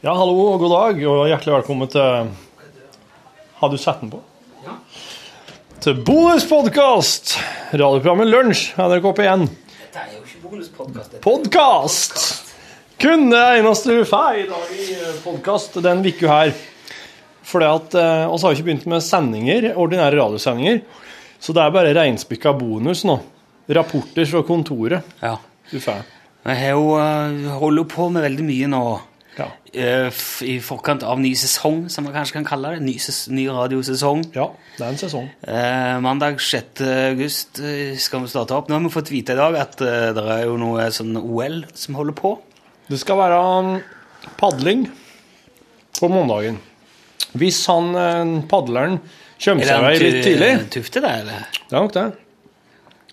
Ja, hallo og god dag, og hjertelig velkommen til Har du satt den på? Ja. Til bonuspodkast! Radioprogrammet Lunsj, NRK P1. Dette er jo ikke bonuspodkast. Podkast! Kun det eneste du får i dag i podkast den uka her. For at eh, oss har ikke begynt med sendinger, ordinære radiosendinger. Så det er bare reinspikka bonus nå. Rapporter fra kontoret Ja. du får. Har jo uh, holder på med veldig mye nå Ja. eh, i forkant av ny sesong, som man kanskje kan kalle det. Ny, ny radiosesong. ja, det er en sesong. Eh, mandag 6. august eh, skal vi starte opp. Nå har vi fått vite i dag at eh, det er jo noe sånn OL som holder på. Det skal være um, padling på mandagen. Hvis han padleren kommer seg vei litt tidlig Tufte, det, eller? Det er nok det.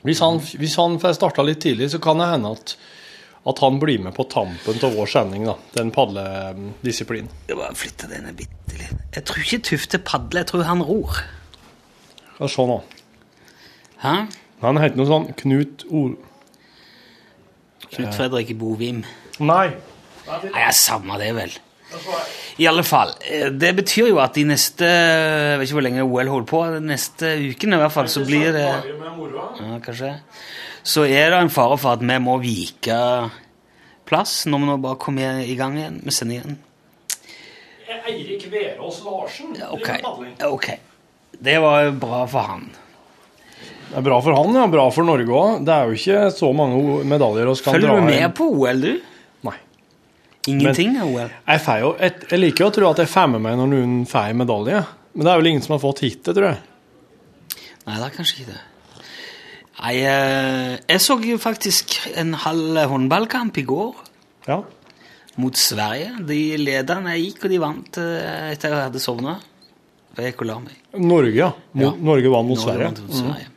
Hvis han, hvis han får starta litt tidlig, så kan det hende at, at han blir med på tampen av vår sending, da. Den padledisiplinen. Jeg bare flytter denne bitte litt. Jeg tror ikke Tufte padler, jeg tror han ror. Skal se nå. Hæ? Han heter noe sånn Knut O... Knut Fredrik Bovim. Nei. Nei, jeg savner det vel. I alle fall. eh, Det betyr jo at de neste Jeg vet ikke hvor lenge OL holder på. De neste ukene i hvert fall, så blir det ja, kanskje. Så er det en fare for at vi må vike plass når vi nå bare kommer i gang igjen med sendingen. Eirik Verås Larsen. Ok. ok. Det var jo bra for han. Det er bra for han, ja. Bra for Norge òg. Det er jo ikke så mange medaljer vi kan Følger dra du med på OL, du? Nei. Ingenting av OL? Jeg, jo et, jeg liker jo å tro at jeg får med meg når noen får en medalje. Men det er vel ingen som har fått hit det, tror jeg. Nei, det er kanskje ikke det. Nei, eh, jeg så jo faktisk en halv håndballkamp i går. Ja. mot Sverige. De lederne jeg gikk, og de vant eh, etter jeg hadde sovna. Jeg gikk og la meg. Norge, ja. Mot, Ja. Norge vant mot Norge Sverige. mot Sverige.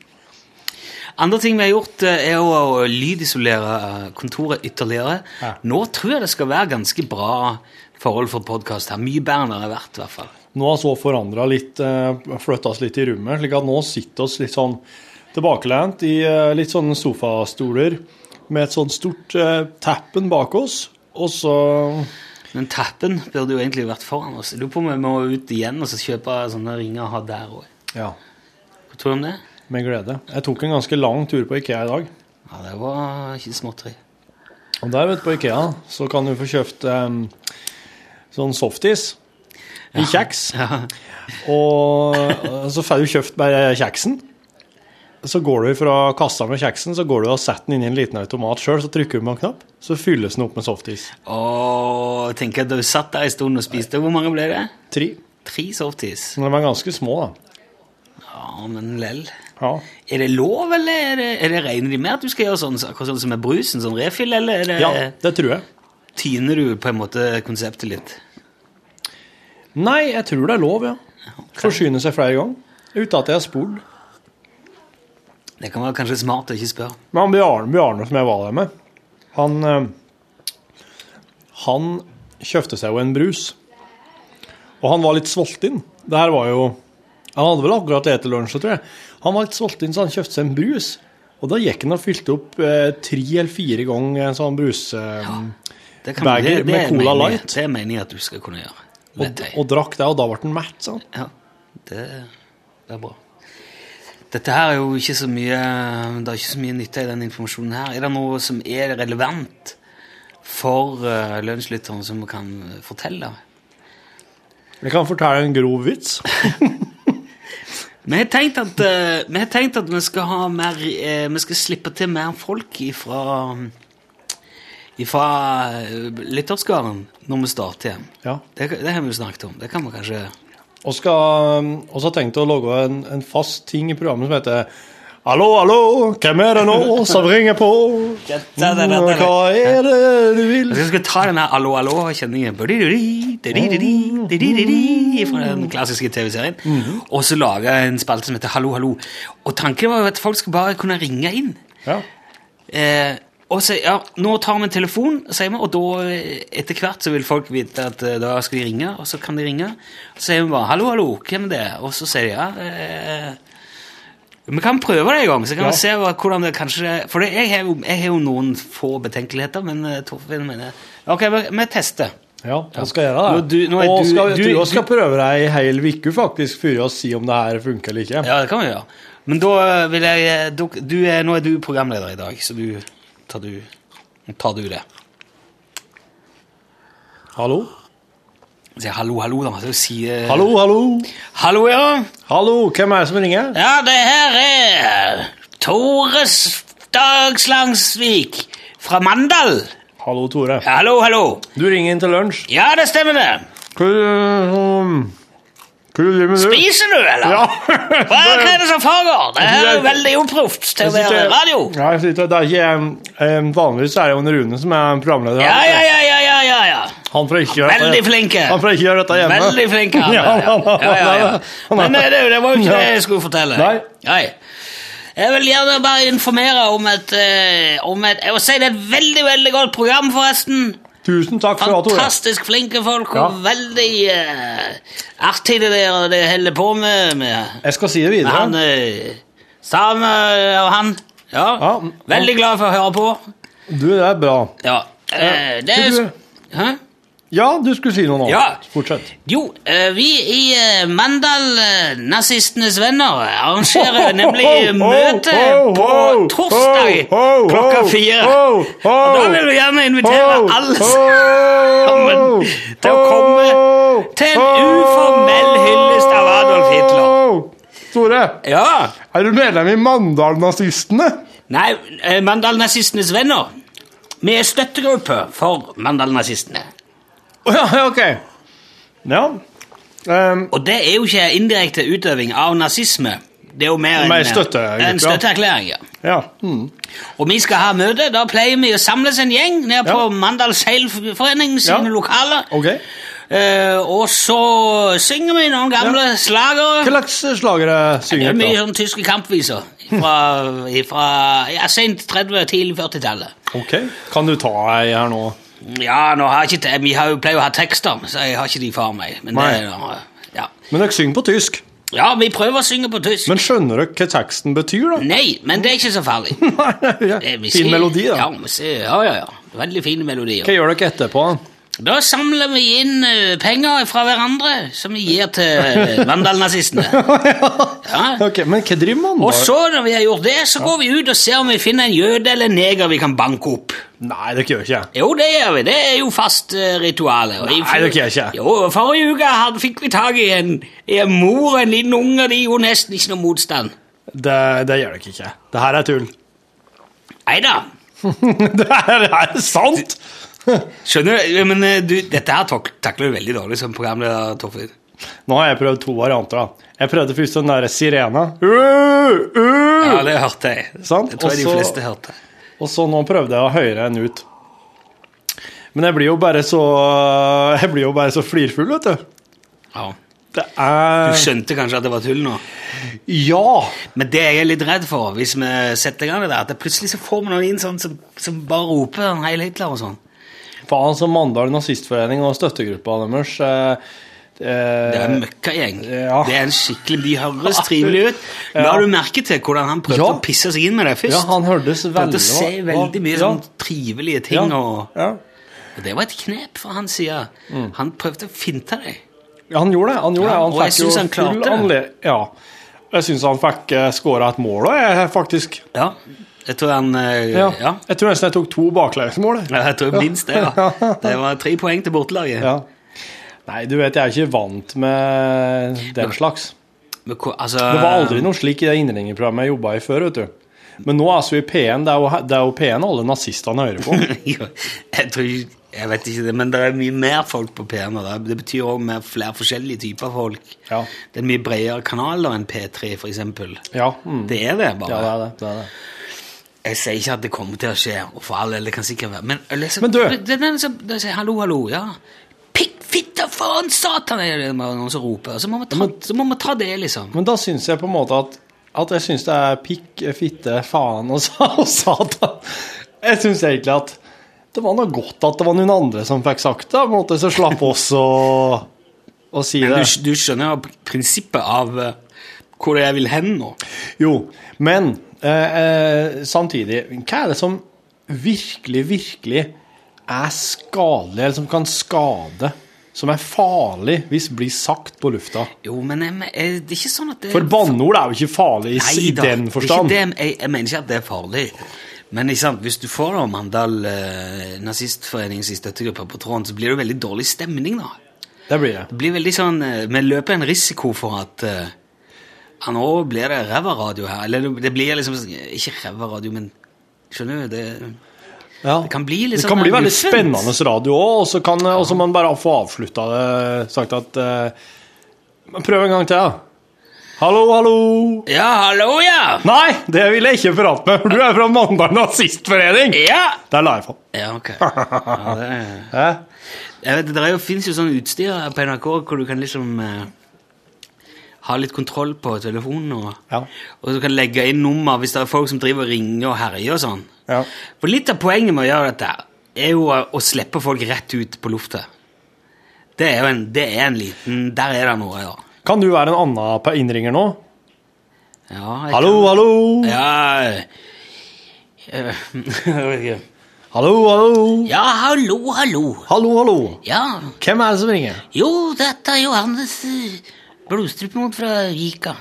Andre ting vi har gjort, eh, er å lydisolere kontoret ytterligere. Ja. Nå tror jeg det skal være ganske bra forhold for podkast her. Mye bedre enn det har vært, i hvert fall. Nå har så forandra litt, flytta oss litt i rommet, slik at nå sitter oss litt sånn tilbakelent i eh, litt sånne sofastoler med et sånt stort uh, tappen bak oss, og så Men tappen burde jo egentlig vært foran oss. Lurer på om vi må ut igjen og så kjøpe sånne ringer og ha der òg. Ja, Hva tror du om det? med glede. Jeg tok en ganske lang tur på Ikea i dag. Ja, Det var ikke småtteri. Og der, vet du, på Ikea, så kan du få kjøpt um, sånn softis i kjeks. Ja. Og eh, så får du kjøpt bare kjeksen. Så går du fra kassa med kjeksen, så går du og setter den inn i en liten automat sjøl, så trykker du på en knapp, så fylles den opp med softis. Åh, tenker at du satt der en stund og spiste. Hvor mange ble det? Tre. Tre softis. Men de er ganske små, da. Ja, men lell. Ja. Er det lov, eller er det, er det regner de med at du skal gjøre sånn, akkurat sånn som med brusen, sånn refill, eller er det, ja, det tror jeg. tyner du på en måte konseptet litt? Nei, jeg tror det er lov, ja. Forsyne seg flere ganger. Uten at jeg har spurt. Det kan være kanskje smart å ikke spørre. Men han Bjarne, Bjarne som jeg var der med, han eh, Han kjøpte seg jo en brus. Og han var litt sulten. Det her var jo Han hadde vel akkurat spist lunsj, tror jeg. Han var litt sulten, så han kjøpte seg en brus. Og da gikk han og fylte opp eh, tre eller fire ganger en sånn brus... Eh, ja, med Cola meningen- Light. Det er meningen at du skal kunne gjøre. og, og drakk det, og da ble han mett, sånn. Ja, det, det er bra. Dette her er jo ikke så mye Det er ikke så mye nytte i den informasjonen her. Er det noe som er relevant for uh, lunsjlytteren som kan fortelle? Jeg kan fortelle en grov vits. Vi har tenkt at, uh, vi, har tenkt at vi skal ha mer uh, Vi skal slippe til mer folk ifra uh, lytterskaren når vi starter igjen. Ja. Det, det har vi jo snakket om. Det kan vi kanskje Og så har jeg å lage en, en fast ting i programmet som heter Hallo, hallo, hvem er det nå som ringer på? Hva er det du vil? Jeg skal ta den her allo, allo-kjenningen fra den klassiske TV-serien, og så lage en spalte som heter Hallo, hallo. Og tanken var jo at folk skulle bare kunne ringe inn. Ja. Eh, og så, ja, nå tar vi en telefon, sier vi, og da eh, etter hvert så vil folk vite at eh, da skal de ringe, og så kan de ringe. Så sier vi bare 'hallo, hallo, hvem er det?' Og så sier de ja. Eh, vi kan prøve det en gang, så kan vi se hvordan det kanskje For det, jeg, har jo, jeg har jo noen få betenkeligheter, men eh, Torfinn mener Ok, vi, vi tester. Ja, jeg skal gjøre det. Nå, du- nå er og du- skal, du- du, skal prøve deg ei hel uke faktisk, før å si om det her funker eller ikke. Ja, det kan vi gjøre. Men da vil jeg da, du er, Nå er du programleder i dag, så du tar du, tar du det. Hallo? Si hallo, hallo, da. Så si, eh, Hallo, hallo? Hallo, ja. Hallo, hvem er det som ringer? Ja, det her er Tore Dagslangsvik fra Mandal. Hallo, Tore. Hallo, hallo. Du ringer inn til lunsj. Ja, det stemmer det. Hva um, hva driver med, du? Spiser du, eller? Ja. Hva er det som foregår? Det her er jo veldig uproft til å være radio. Ja, jeg sitter, det er ikke, um, vanligvis er det jo en Rune som er programleder. Ja, ja, ja, ja, ja, ja, ja. Han får ikke gjøre Veldig flinke. Han får ikke gjøre dette hjemme. Veldig flinke. han. Ja, han- ja, ja, ja. Men eh, det, det var jo ikke det jeg skulle fortelle. Nei. Nei. Jeg vil gjerne bare informere om et, eh, om et Jeg vil si det er et veldig, veldig godt program, forresten. Tusen takk for det, Tore. Fantastisk flinke folk, og Ja. veldig uh, artig det der det holder på med. med Jeg skal si det videre. han uh, Sam og og han. Ja. Ja. Veldig glad for å høre på. Du, det er bra. Ja. Uh, det er Hæ? Ja, du skulle si noe nå. Ja. Fortsett. Jo, eh, vi i eh, Mandal eh, Nazistenes Venner arrangerer nemlig møte på torsdag klokka fire. Og da vil vi gjerne invitere alle sammen til å komme til en uformell hyllest av Adolf Hitler. Store, Ja. er du medlem i Mandal-nazistene? Nei, eh, Mandal Nazistenes Venner. Vi er støttegruppe for Mandal Å ja, ja, ok. Ja. Um, Og det er jo ikke indirekte utøving av nazisme. Det er jo mer en, støtte, en støtteerklæring. ja. ja. Mm. Og vi skal ha møte. Da pleier vi å samles en gjeng nede på Ja. Mandal Seilforening sine Ja. lokaler. Okay. Eh, og så synger vi noen gamle ja. slagere. slags slagere synger er mye dere? sånn tyske kampviser fra, fra ja, sent 30-, tidlig 40-tallet. Ok. Kan du ta ei her nå? Ja, har ikke, vi har pleier å ha tekster, så jeg har ikke de for meg. Men, det, Nei. ja. Men dere synger på tysk. ja, vi prøver å synge på tysk. Men skjønner dere hva teksten betyr, da? Nei, men det er ikke så farlig. ja. Eh, Fin melodi, da. Ja, ja, ja, ja. Veldig fine melodier. Hva gjør dere etterpå? Da samler vi inn eh, penger fra hverandre, som vi gir til uh, vandalnazistene. Ja. Ok, Men hva driver man Og så, når vi har gjort det, så går vi ut og ser om vi finner en jøde eller en neger vi kan banke opp. Nei, dere gjør ikke Jo, det gjør vi. Det er jo fast uh, ritual. Nei, det gjør ikke. Jo, Forrige uke fikk vi tak i en, en mor og en liten unge, de gjorde nesten ikke noe motstand. det, det gjør dere ikke. Det her er tull. Nei da. det her er sant! Skjønner du? Men eh, du, dette her tak takler du veldig dårlig som programleder, Torfinn. Nå har jeg prøvd to varianter. da. Jeg prøvde først den derre sirena. Uh, uh, Ja, det hørte jeg. Sant? Det tror jeg de fleste hørte. Og så nå prøvde jeg å høre enn ut. Men jeg blir jo bare så Jeg blir jo bare så flirfull, vet du. Ja. Det Du er skjønte kanskje at det var tull nå? Ja! Men det jeg er litt redd for, hvis vi setter i gang det der, at det plutselig så får vi noen inn sånn som, som bare roper en Heil Hitler og sånn. Faen, som Mandal nazistforening og støttegruppa deres eh, Det er en eh, møkkagjeng. ja. Det er en skikkelig, De høres trivelige ut. Ja. har du merke til hvordan han prøvde Ja. å pisse seg inn med det først? Ja, han hørtes veldig... Prøvde å se veldig mye ja. sånn trivelige ting, og, ja. og det var et knep fra hans side. Mm. Han prøvde å finte deg. ja, han gjorde det. Han gjorde det. og jeg syns han klarte det. Ja. Jeg syns han fikk uh, skåra et mål òg, faktisk. Ja, jeg tror han eh, Ja. ja. Jeg tror nesten jeg tok to baklengsmål. Ja, jeg tror minst det. Ja. Det var tre poeng til bortelaget. Ja. Nei, du vet, jeg er ikke vant med den slags. Men men, altså, Det var aldri noe slik i det innringerprogrammet jeg jobba i før, vet du. Men nå altså i P1, det er jo, det er jo P1 alle nazistene hører på. Jeg tror Jeg vet ikke det, men det er mye mer folk på P1. og Det betyr òg flere forskjellige typer folk. Ja. Det er en mye bredere kanal da enn P3, for eksempel. Ja, mm. Det er det, ja bare. det er det. det, er det. Jeg sier ikke at det kommer til å skje, og for all del, det kan sikkert være Men, liksom, Men du- det, det, den som- det sier hallo, hallo, ja. Pikk, fitte, faen, satan, er det noen som roper. Så må vi ta, så må vi ta det, liksom. Men da syns jeg på en måte at, at jeg syns det er pikk, fitte, faen og, og satan. Jeg syns egentlig at det var noe godt at det var noen andre som fikk sagt det, på en måte, så slapp oss å, å si Men det. du, du skjønner prinsippet av eh, hvor er jeg vil hen nå. Jo, men eh, eh, samtidig, hva er det som virkelig, virkelig er skadelig, eller som kan skade, som er farlig hvis det blir sagt på lufta. Jo, men jeg, jeg, det er ikke sånn at det For banneord er jo ikke farlig i, i Neida, den forstand. det, jeg, jeg mener ikke at det er farlig. Men hvis du får da Mandal eh, Nazistforeningens støttegruppe på tråden, så blir det jo veldig dårlig stemning, da. Det blir det. Det blir veldig sånn eh, Vi løper en risiko for at eh, ja, nå blir det ræva radio her. Eller det- det blir liksom Ikke ræva radio, men Skjønner du? Det, Ja. det kan bli litt Det sånn kan bli veldig guffent. spennende radio òg, og så kan ja. man bare få avslutta det sagt at uh, Prøv en gang til, da. Hallo, hallo. Ja, hallo, ja! Nei, det vil jeg ikke prate med, for du er fra Mandal nazistforening! Ja! Der la jeg på. Ja, ok. Ja, det er... Vet, det fins jo, sånn utstyr på NRK hvor du kan liksom eh, ha litt kontroll på telefonen, og, Ja. og du kan legge inn nummer hvis det er folk som driver og ringer og herjer og sånn. Ja. For litt av poenget med å gjøre dette er jo å, slippe folk rett ut på lufta. Det er jo en, det er en liten Der er det noe, ja. Kan du være en annen innringer nå? ja Hallo, kan- hallo. Ja eh, jeg vet ikke. Hallo, hallo. Ja, hallo, hallo. Hallo, hallo. Ja, Hvem er det som ringer? jo, dette er Johannes eh, Blodstrupmoen fra Vika.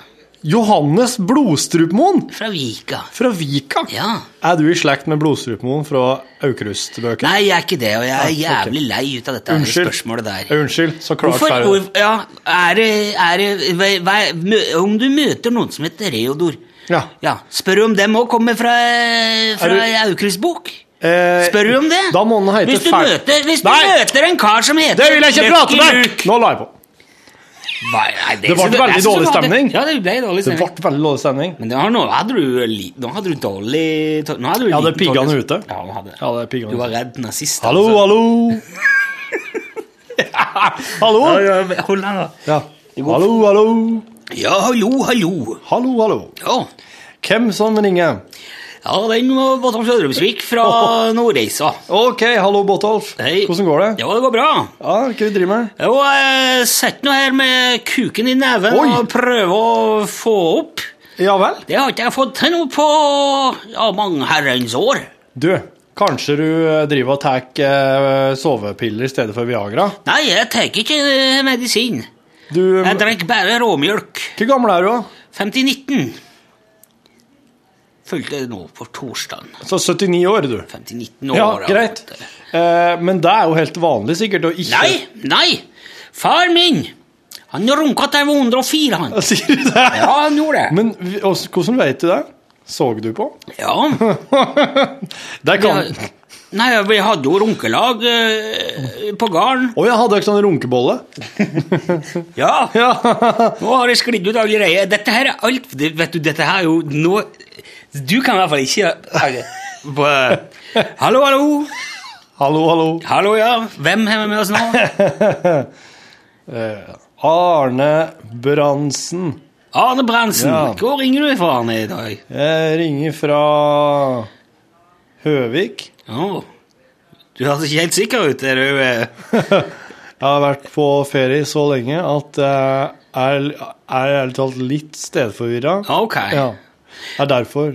Johannes Blodstrupmoen Fra Vika. fra Vika. Ja. Er du i slekt med Blodstrupmoen fra Aukrust-bøkene? Nei, jeg er ikke det, og jeg er Ah, jævlig lei ut av dette Unnskyld. spørsmålet der. Unnskyld, så klart Hvorfor, ja, er det, er det hva, hva, Om du møter noen som heter Reodor, Ja. ja, spør om dem òg kommer fra, fra Aukrust-bok? Eh, Spør du om det? Da må den hete hvis du, møter, hvis du møter en kar som heter Det vil jeg ikke prate med! Nå la jeg på. Det ble veldig dårlig stemning. Ja, det ble dårlig stemning. Det ble veldig dårlig stemning. Men det var, nå, hadde du, nå hadde du dårlig Nå hadde du hadde liten piggene ute. Ja, du hadde. Ja, det Du var redd nazist. Hallo, altså. hallo. hallo? Ja, ja, hold den, da. Ja. Hallo, hallo. Ja, hallo, hallo. Hallo, hallo. Ja, Hvem som ringer? Ja den var Botolf Søderumsvik fra Nordreisa. Ok, hallo, Botolf. Hei. Hvordan går det? Ja, det går bra. Ja, hva driver driver med? Jo, jeg sitter nå her med kuken i neven Oi. og prøver å få opp. Ja vel? Det har ikke jeg fått til noe på ja, mange herrens år. Du, kanskje du eh, driver og tar eh, sovepiller i stedet for Viagra? Nei, jeg tar ikke eh, medisin. Du, Jeg drikker bare råmjølk. hvor gammel er du? da? 5019. Følte det nå på torsdagen. Så 79 år, du. 59 år. Ja, ja. greit. Eh, men det er jo helt vanlig sikkert å ikke Nei, nei! Far min! Han runka til jeg var 104, han. Sier du det? Ja, han gjorde det. Men hvordan vet du det? Såg du på? Ja. Det kan Vi, nei, vi hadde jo runkelag eh, på gården. Å, jeg hadde ikke sånn runkebolle. Ja. Ja. Nå har det sklidd ut allerede. Dette her er alt Vet du, dette her er jo nå Du kan i hvert fall ikke okay. Hallo, hallo. hallo, hallo. Hallo, ja. Hvem har vi med oss nå? Arne Bransen. Arne Bransen. Ja. Hvor ringer du fra, Arne, i dag? Jeg ringer fra Høvik. Oh. Du høres ikke helt sikker ut. Er du eh, Jeg har vært på ferie så lenge at jeg er, ærlig talt litt stedforvirra. Ok. Ja. Det er derfor.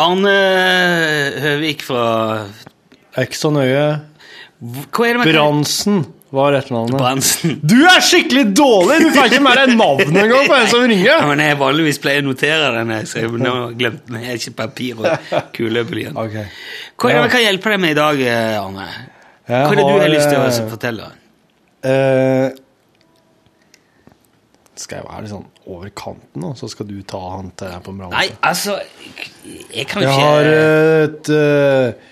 Arne Høvik fra ikke så nøye. Bransen var etternavnet. Bransen. Du er skikkelig dårlig! Du får ikke med deg navnet engang på en som Ja, ringer! men jeg vanligvis pleier å notere den, så jeg nå glemte den. Jeg har ikke papir og kuleblyant. Okay. Hva er det vi kan hjelpe deg med i dag, eh, Arne? Hva er det du har lyst til å eh, fortelle? eh, skal jeg være litt sånn over kanten nå, så skal du ta han til på Nei, altså Jeg kan jo Jeg har et uh,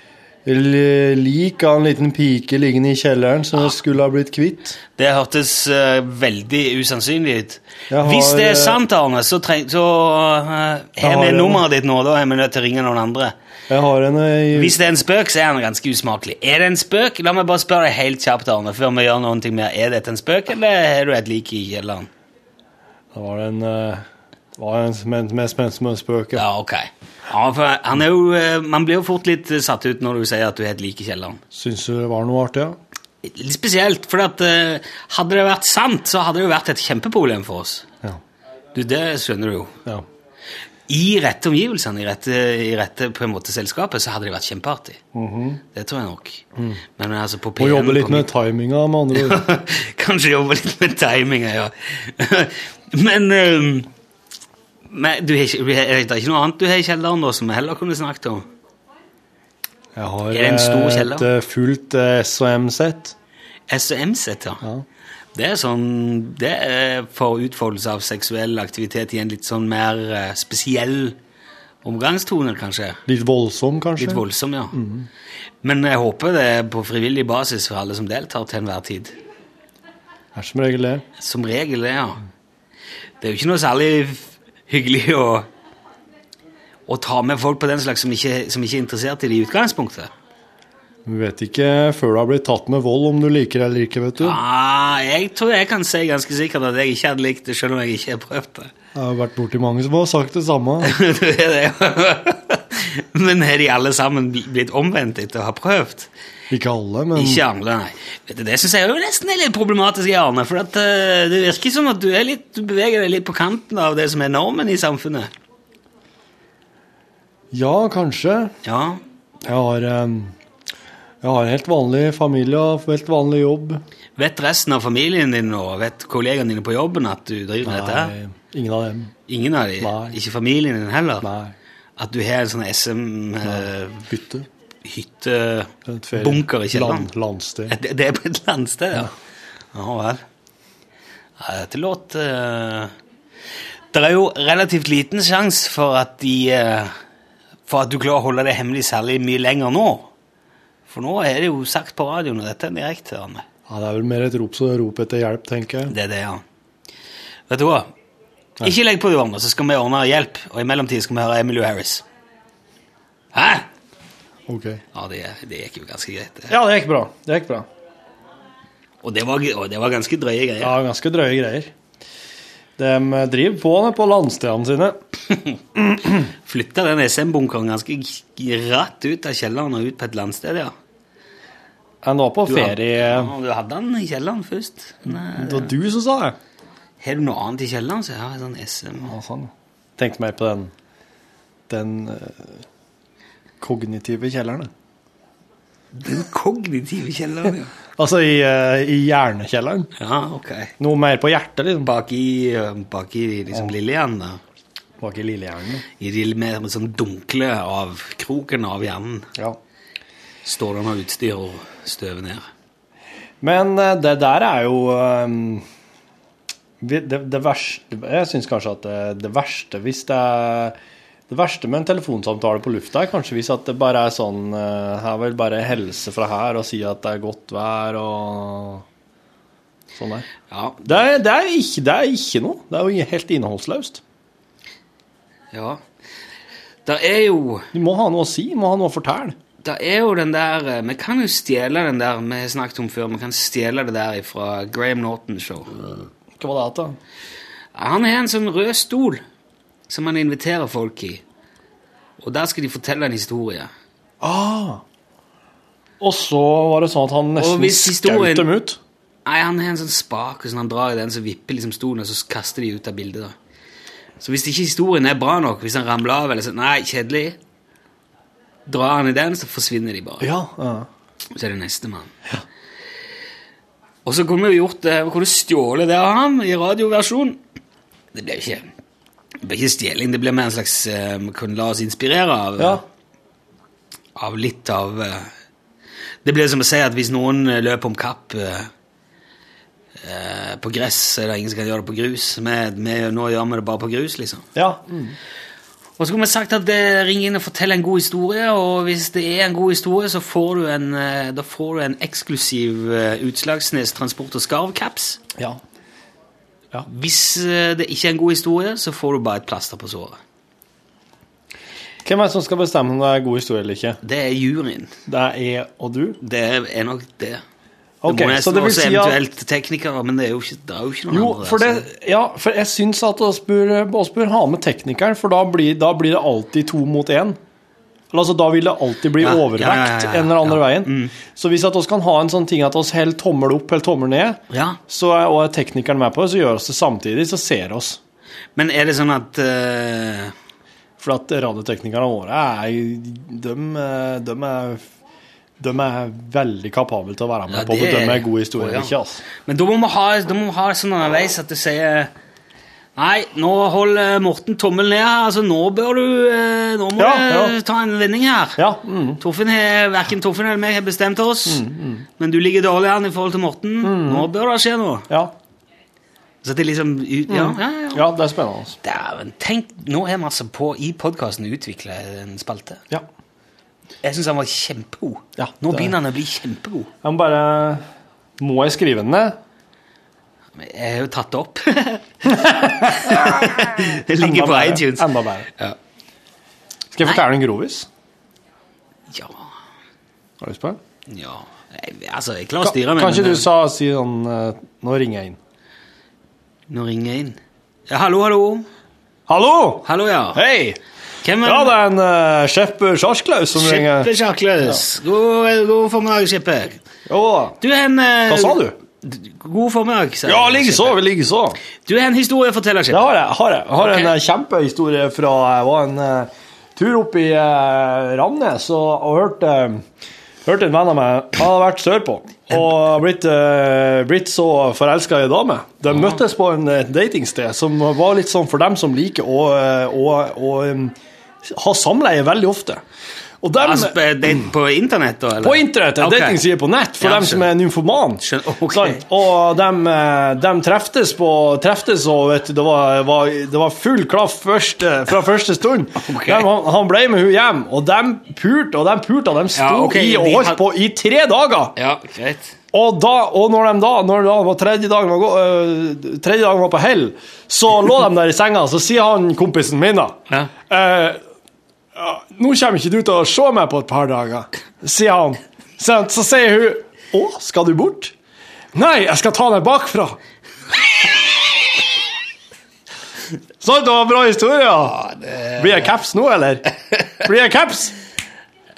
lik av en liten pike liggende i kjelleren som jeg skulle ha blitt kvitt. Det hørtes uh, veldig usannsynlig ut. Har, Hvis det er eh, sant, Arne, så, treng, så uh, har vi nummeret ditt nå. Da er vi nødt til å ringe noen andre. En jeg... Hvis det er en spøk, så er den ganske usmakelig. Er det en spøk? La meg bare spørre deg helt kjapt, Arne, før vi gjør ting mer. Er dette en spøk, eller har du et lik i kjelleren? Det var en eh, var en mest spent som en spøk. Ja. Ok. Ja, for han er jo, eh, man blir jo fort litt eh, satt ut når du sier at du er helt lik Kielland. Syns du det var noe artig? Ja? Litt spesielt, for at, hadde det vært sant, så hadde det jo vært et kjempeproblem for oss. Ja. Du, det skjønner du jo. ja. i rette omgivelsene, i rette, i rette på en måte selskapet, så hadde det vært kjempeartig. Det tror jeg nok. Men altså på Må jobbe litt med timinga, med andre ord. Kanskje jobbe litt med timinga, ja. Men, um, men du har det er ikke noe annet du har i kjelleren da, som vi heller kunne snakket om? Jeg har Er det en stor eh, kjeller? et eh, fullt uh, SOM-sett. SOM-sett, ja. Ja. Det er sånn Det er for utfoldelse av seksuell aktivitet i en litt sånn mer uh, spesiell omgangstone, kanskje. Litt voldsom, kanskje? Litt voldsom, ja. Men jeg håper det er på frivillig basis for alle som deltar til enhver tid. Det er som regel det. Som regel, det, ja. Det er jo ikke noe særlig hyggelig å, å ta med folk på den slags som ikke, som ikke er interessert i det i utgangspunktet. Du vet ikke før du har blitt tatt med vold om du liker det eller ikke, vet du. Ja, jeg tror jeg kan si ganske sikkert at jeg ikke hadde likt det, selv om jeg ikke har prøvd det. Jeg har vært borti mange som har sagt det samme. Det, ja. Men har de alle sammen blitt omvendt etter å ha prøvd? Ikke alle, men Ikke alle, nei. Du, det syns jeg jo nesten er litt problematisk, Arne. For at, uh, det virker som at du, litt, du beveger deg litt på kanten av det som er normen i samfunnet. Ja, kanskje. Ja, Jeg har, um, jeg har helt vanlig familie og helt vanlig jobb. Vet resten av familien din og vet kollegaene dine på jobben at du driver med dette? Nei, ingen av dem. Ingen av de? Nei. Ikke familien din heller? Nei. At du har en sånn SM... Bytte. Et ferie- i kjelleren? Land, landsted. Det, det er på et landsted, ja. Ja vel. Ja, dette låter Det er jo relativt liten sjanse for at de uh, For at du klarer å holde det hemmelig særlig mye lenger nå. For nå er det jo sagt på radioen, og dette er direkte. Ja, det er vel mer et rop, som rop etter hjelp, tenker jeg. Det er det, ja. Vet du hva? Ikke legg på, Johanne, så skal vi ordne hjelp. Og i mellomtiden skal vi høre Emilio Harris. Hæ? Ok. Ja, det, det gikk jo ganske greit. det. Ja, det gikk bra. Det gikk bra. Og det var, og det var ganske drøye greier. Ja, ganske drøye greier. De driver på med på landstedene sine. Flytta den SM-bunkeren ganske rett ut av kjelleren og ut på et landsted, ja. Han var på Du hadde- ferie Ja, du hadde den i kjelleren først. Nei, Det var du som sa det. Har du noe annet i kjelleren, så har jeg sånn SM. Ja, sånn. Tenkte mer på den den eh, kognitive kjelleren. Den kognitive kjelleren, ja. Altså i, eh, i hjernekjelleren. Ja, ok. Noe mer på hjertet, liksom. Bak i, eh, bak i liksom lillehjernen, da. Bak i lillehjernen. I de mer med sånn dunkle av kroken av hjernen. Ja. Står det noe utstyr og støver ned. Men eh, det der er jo um, det, det verste Jeg syns kanskje at det, det verste hvis det er Det verste med en telefonsamtale på lufta er kanskje hvis at det bare er sånn eh, Her vil bare helse fra her og si at det er godt vær og sånn der. Ja, Det er, det, er ikke, det er ikke noe. Det er jo helt innholdsløst. ja. Det er jo Du må ha noe å si, du må ha noe å fortelle. Det er jo den der eh, Vi kan jo stjele den der vi har snakket om før. Vi kan stjele det der fra Graham Norton Show. Hva var det, da? Han har en sånn rød stol som han inviterer folk i. Og der skal de fortelle en historie. Ah. Og så var det sånn at han nesten historien- skjøt dem ut. Nei, han har en sånn spak, og sånn han drar i den, så vipper liksom stolen, og så kaster de ut av bildet. da. Så hvis ikke historien er bra nok, hvis han ramler av, eller sånn, nei, kjedelig, drar han i den, så forsvinner de bare. Ja, ja. Så er det neste Ja. Og så kunne vi jo gjort det, kunne stjålet det av ham i radioversjon. Det ble ikke, det blir ikke stjeling, det blir mer en slags eh, Vi kunne la oss inspirere av, ja. av litt av eh, Det blir som å si at hvis noen eh, løper om kapp eh, eh, på gress, så er det ingen som kan gjøre det på grus. Med, med, nå gjør vi det bare på grus, liksom. ja. Og så kunne vi sagt at det, ring inn og fortell en god historie, og hvis det er en god historie, så får du en, eh, da får du en eksklusiv eh, Utslagsnes Transport og Skarv-caps. ja. Hvis eh, det ikke er en god historie, så får du bare et plaster på såret. Hvem er det som skal bestemme om det er god historie eller ikke? Det er juryen. Det er jeg og du? Det er nok det. Okay, det må nesten det også si eventuelt teknikere, men det er jo ikke, det er jo ikke noen Jo, andre. for, det, altså. ja, for jeg syns at bør ha med teknikeren, for da blir, da blir det alltid to mot én. Altså, da vil det alltid bli overvekt ja, ja, ja, en eller andre veien. Så hvis at oss kan ha en sånn ting at oss holder tommel opp eller tommel ned, Ja, så er, og er teknikeren med på det, så gjør oss det samtidig, så ser oss. Men er det sånn at uh... For at radioteknikerne våre er, de, de, er, de er veldig kapable til å være med Ja, på å bedømme gode historier. Ja. ikke, altså. Men da må vi ha, må ha sånn underveis at du sier Nei, nå holder Morten tommelen ned her. Altså, nå bør du eh, Nå må Ja, du ta en vending her. Ja, mm. Torfinn har, Verken Torfinn eller meg har bestemt oss, men du ligger dårlig an i forhold til Morten. Nå bør det skje noe. ja. Så det er liksom ut, ja, ja, ja. ja, det er spennende. altså. Dæven, tenk, nå er vi altså på i podkasten utvikle en spalte. Ja. Jeg syns han var kjempegod. Ja, nå begynner han å bli kjempegod. Jeg må bare Må jeg skrive den ned? Jeg har jo tatt det opp. det ligger Enda på bedre, iTunes. Enda bedre. Ja. Skal jeg fortelle en grovis? ja. Har du lyst på det? ja. Jeg- Altså, jeg klarer å styre meg. Kanskje ikke du sa si sånn eh, Nå ringer jeg inn. Nå ringer jeg inn. Ja, hallo, hallo. Hallo! Hallo, ja. Hei! Hvem er Ja, det er en uh, Skjeppe Sjarklaus som ringer. Skippe Sjakløs. God, god formiddag, Skippe. Jo. Du er en uh, Hva sa du? God formiddag, sier Ja, likeså. Likeså. Du er en historieforteller, Det har jeg. Har jeg. jeg har Ok. en eh, kjempehistorie fra Jeg var en eh, tur opp i uh, Ramnes og, og hørte, hørte en venn av meg Han hadde vært sørpå og blitt, eh, blitt så forelska i ei dame. De møttes på en eh, datingsted som var litt sånn for dem som liker å, eh, å, å um, ha samleie veldig ofte. Og dem, Altså, på- det er på internett, da? Eller? på internett, en Ok. datingside på nett, for Ja, dem som er nymfoman. Okay. Og dem, eh, dem treftes på Treftes og vet du, det var, var, det var full klaff første, fra første stund. Okay. Dem, han, han ble med hun hjem, og dem pulte og dem pulte, og de sto Ja, okay. i og holdt på i tre dager. Ja, greit. Og, da, og når de da, når da var tredje dagen var, øh, tredje dagen var på hell, så lå de der i senga, så sier han kompisen min da Ja. eh, ja, Nå kommer ikke du til å se meg på et par dager, sier han. Så, så sier hun Å, skal du bort? Nei, jeg skal ta deg bakfra. Sant, det var bra historie. Ja. Blir jeg caps nå, eller? Blir jeg caps?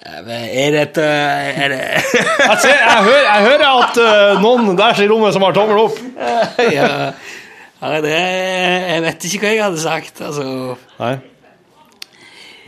Er dette Er det Jeg, ser, jeg, hører, jeg hører at øh, noen der i rommet som har tommel opp. ja. ja, det Jeg vet ikke hva jeg hadde sagt, altså. Nei.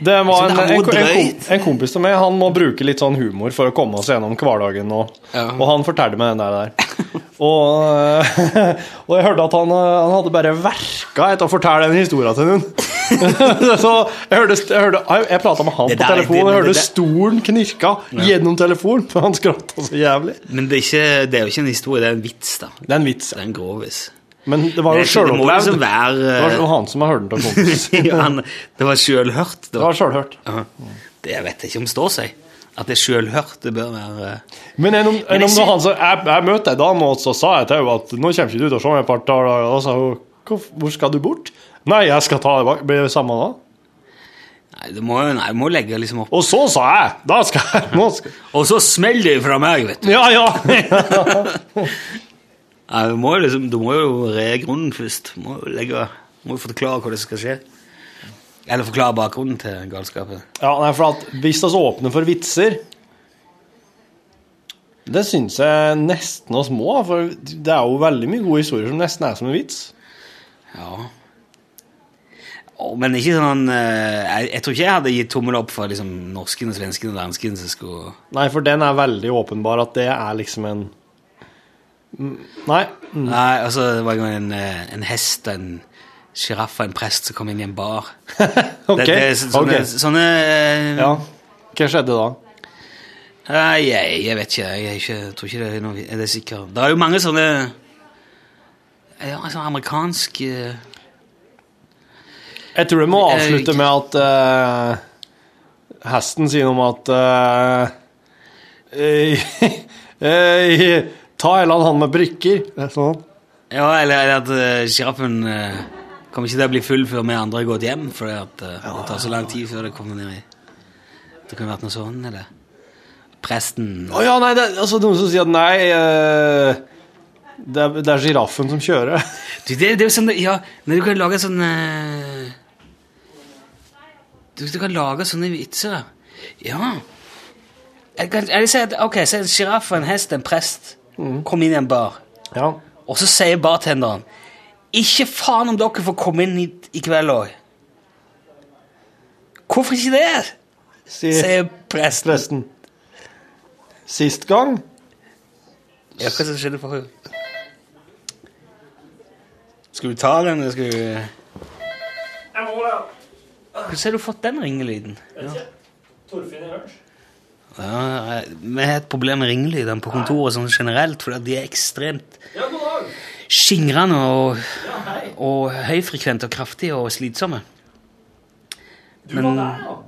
Det var en, er en, en, en kompis av meg Han må bruke litt sånn humor for å komme oss gjennom hverdagen. Og, Ja. og han fortalte meg den der. der. Og, og jeg hørte at han, han hadde bare verka etter å fortelle den historien til noen. Så jeg hørte, jeg, hørte, jeg, prata med han på telefonen, jeg hørte stolen knirka gjennom telefonen, for han skratta så jævlig. Men det er, ikke, det er jo ikke en historie, det er en vits, da. Det er en vits. Ja. Det er en grovis. Men det var jo sjølopplevd. liksom Det var jo han som har hørt den av kompis. Det var sjølhørt. Det var, var sjølhørt. Ja. Det vet jeg ikke om står seg. At det er sjølhørt, det bør være Men enn om, enn om jeg han sa, jeg, jeg møtte ei dame, og så sa jeg til henne at nå kommer ikke du til å se meg et par dager. Og så sa hun "Hvor- skal du bort? Nei, jeg skal ta det bak. Blir det samme da? Nei, du må, nei, må legge liksom opp Og så sa jeg Da skal jeg nå skal, Og så smeller det fra meg, vet du. Ja, ja! Nei, du, må jo liksom, du må jo re grunnen først. Du må jo legge, må jo forklare hva det skal skje. Eller forklare bakgrunnen til galskapen. ja nei, for at Hvis vi åpner for vitser Det syns jeg nesten oss må, for det er jo veldig mye gode historier som nesten er som en vits. Ja. Oh, men ikke sånn eh, jeg, jeg tror ikke jeg hadde gitt tommel opp for liksom, norsken, svensken og dansken skulle Nei, for den er veldig åpenbar at det er liksom en Nei. Mm. Nei, altså, det var en en, eh, en hest og en sjiraff og en prest som kom inn i en bar. OK. Det, det, så- sånne, ok. sånne eh, Ja. Hva skjedde da? Nei, jeg, jeg vet ikke. Jeg, ikke, tror ikke det er noe Er det sikkert? Det er jo mange sånne ja, sånn amerikansk uh, Jeg tror det må avslutte med at uh, hesten sier noe om at eh, eh, Ta en eller annen hånd med brikker. Er Sånn. Ja, eller, eller at uh, sjiraffen uh, kommer ikke til å bli full før vi andre har gått hjem, fordi at ja, det tar så lang tid før det kommer ned i Det kunne vært noe sånn, eller? Presten Å ja, nei, det er altså, noen som sier at nei uh, Det er, sjiraffen som kjører. Du, det, det er jo sånn Ja, men du kan lage sånn eh, du, du kan lage sånne vitser. Ja. Jeg kan, jeg si at, ok, så en sjiraff og en hest, en prest, kom inn i en bar. Ja. Og så sier bartenderen Ikke faen om dere får komme inn hit i kveld òg. Hvorfor ikke det? sier sier presten. presten. Sist gang Ja, hva som skjedde for henne? Skal du ta den, eller skal du Jeg må det. Hvordan har du fått den ringelyden? Torfinn i lunsj. Ja, vi har et problem med ringelydene på kontoret sånn generelt, fordi de er ekstremt skingrende og, Ja, og høyfrekvente og kraftige og slitsomme. Men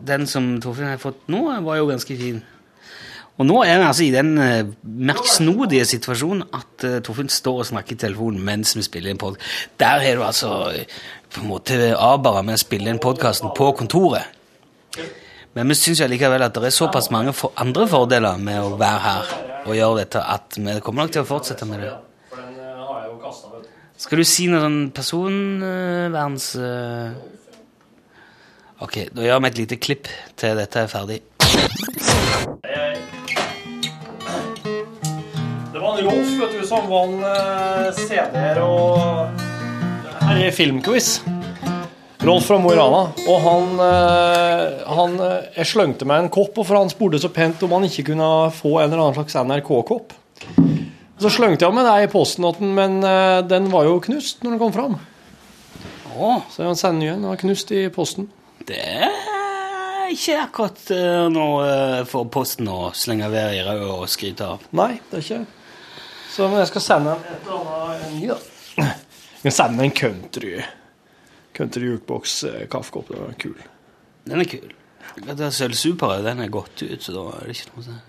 den som Torfinn har fått nå, var jo ganske fin. Og nå er vi altså i den uh, merksnodige situasjonen at uh, Torfinn står og snakker i telefonen mens vi spiller inn podkast. Der har du altså uh, på en måte avbara med å spille inn podkasten på kontoret. Men vi syns likevel at det er såpass mange for andre fordeler med å være her og gjøre dette, at vi kommer nok til å fortsette med det. Skal du si noe sånn personverns... eh? Ok, da gjør vi et lite klipp til dette er ferdig. Det var en Rolf vet du, som vant eh, CD-er og Her er filmquiz. Rolf fra Mo i Rana. Og han, eh, han eh, Jeg slengte meg en kopp, for han spurte så pent om han ikke kunne få en eller annen slags NRK-kopp. Så slengte jeg med deg i posten, den, men eh, den var jo knust når den kom fram. Å, Så jeg sender igjen. Den var knust i posten. det er ikke akkurat noe for posten å slenge ved i ræva og skryte av. Nei, det er ikke Så men jeg skal sende en et eller annet ny, da. Jeg skal sende en country Country jukebox eh, kaffekopp. Den er kul. Den er kul. Selv super, den er gått ut, så da er det ikke noe å.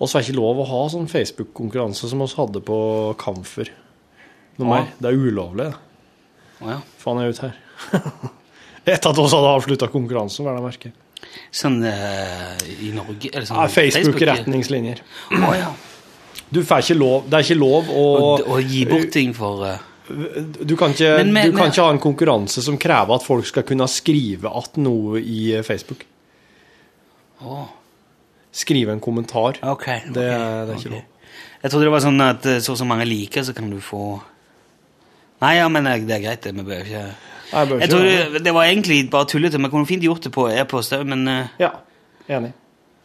Og så er det ikke lov å ha sånn Facebook-konkurranse som oss hadde på Kamfer. Noe Ja. mer. Det er ulovlig. Å ja. Faen, er ute her. Etter at vi hadde avslutta konkurransen, vel det merket? Sånn uh, i Norge eller sånn Ja, Facebook-retningslinjer. Å ja. Du får ikke lov Det er ikke lov å og gi bort ting for eh, Du kan ikke, Men men, du kan ikke ha en konkurranse som krever at folk skal kunne skrive att noe i eh, Facebook. Å, Skrive en kommentar. ok. Det, er- det er ikke okay. lov. Jeg trodde det var sånn at eh, så og så mange liker, så kan du få Nei, ja, men eh, det er greit, det. Vi bør ikke Jeg bør Jeg tror det. det, det var egentlig bare tullete. Vi kunne fint gjort det på e-post òg, men, Ja, enig.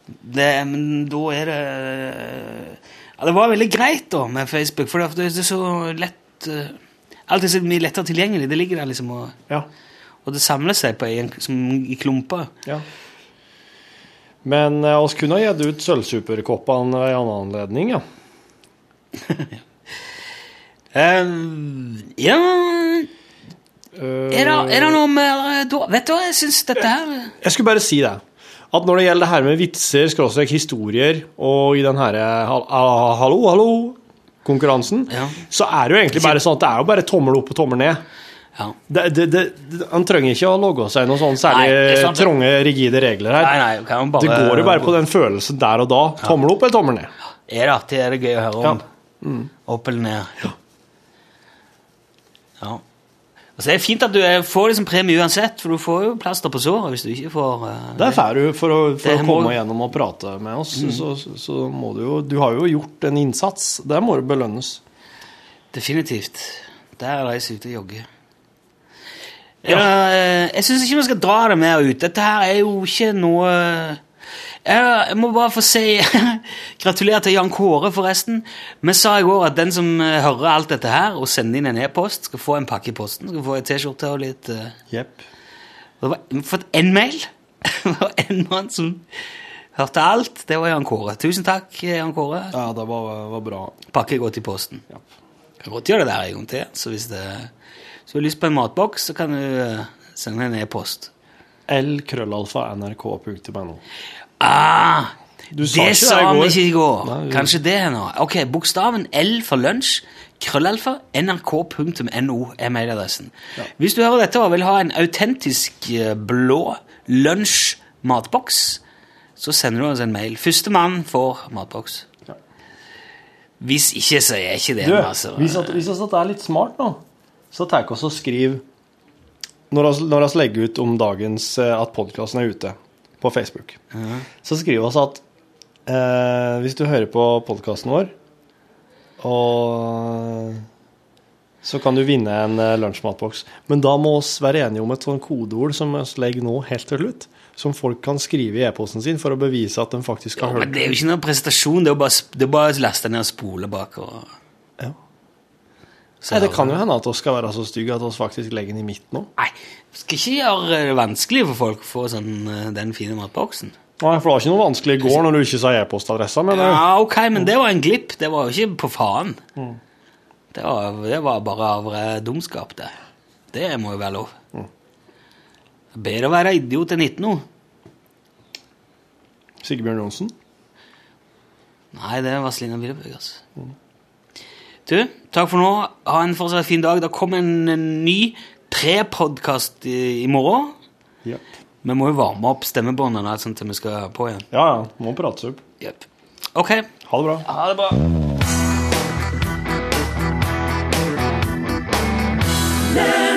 det, men da er det Ja, det var veldig greit, da, med Facebook, for det er så lett Alt er så mye lettere tilgjengelig. Det ligger der liksom, og, Ja. og det samler seg på en, som i klumper. ja. Men eh, oss kunne ha gitt ut sølvsuperkoppene en annen anledning, ja. Eh, ja Eh, er det, er det noe mer eh, da? Vet du hva, jeg syns dette her Jeg skulle bare si det. At når det gjelder det her med vitser, skråstrek historier, og i den her eh, hal- ah, hallo, hallo, konkurransen, Ja. så er det jo egentlig bare sånn at det er jo bare tommel opp og tommel ned. Ja. Det, det, det, han trenger ikke å logge seg noen sånn særlig trange, rigide regler her. Nei, nei, kan bare, Det går jo bare på den følelsen der og da. Tommel opp eller tommel ned. Er det artig? Er det gøy å høre om? Ja. Opp eller ned? Ja. Altså, det er fint at du får liksom premie uansett, for du får jo plaster på såret hvis du ikke får uh, Det er fair du, for å, for å komme må- gjennom og prate med oss, så, så, så må du jo Du har jo gjort en innsats. Det må du belønnes. Definitivt. Der er jeg ute og jogger. Ja. jeg syns ikke vi skal dra det mer ut. Dette her er jo ikke noe Jeg, jeg må bare få si gratulerer til Jan Kåre, forresten. Vi sa i går at den som eh, hører alt dette her og sender inn en e-post, skal få en pakke i posten. Skal få en T-skjorte og litt uh... yep. Det var vi har fått én mail. Det var en mann som hørte alt. Det var Jan Kåre. Tusen takk, Jan Kåre. Ja, det var, var bra. Pakke godt i posten. Ja. Kan godt gjøre det der en gang til. Så hvis, det, du har lyst på en matboks, så kan du eh, sende en e-post. L-krøllalfa nrk.no. Ah, det sa vi ikke i går. Nei, Kanskje det er nå. Ok, bokstaven L for lunsj. Krøllalfa. nrk.no er mailadressen. Hvis du hører dette og vil ha en autentisk eh, blå lunsj-matboks, så sender du oss en mail. Førstemann får matboks. Ja. Hvis ikke, så er ikke det Du, altså. hvis, at det er litt smart nå, så tar vi oss og skriv når vi legger ut om dagens eh, at podkasten er ute på Facebook, så skriver oss at eh, hvis du hører på podkasten vår og så kan du vinne en eh, lunsjmatboks. Men da må oss være enige om et sånn kodeord som vi legger nå helt til slutt. Som folk kan skrive i e-posten sin for å bevise at de faktisk Jo, har men hørt. det er jo ikke noen prestasjon. Det er jo bare, det er bare å laste ned og spole bakover. Nei, det kan jo hende at vi skal være så stygge at vi faktisk legger den i midten nå. Nei, skal ikke gjøre det vanskelig for folk å få sånn, eh, den fine matboksen. Nei, for det var ikke noe vanskelig i går når du ikke sa e-postadressa, men eh, Ja, ok, men det var en glipp. Det var jo ikke på faen. Det, var, det var bare av eh, dumskap, det. Det må jo være lov. Bedre å være idiot enn ikke noe. Sigbjørn Johnsen. Nei, det var Vazelina Bilebøg, altså. Du, takk for nå. Ha en fortsatt fin dag. Det kommer en, en ny prepodkast i, i morgen. Yep. Vi må jo varme opp stemmebåndene sånn til vi skal på igjen. ja, ja. Må prates opp. Yep. Ok. Ha det bra. Ha det bra. Lunsj!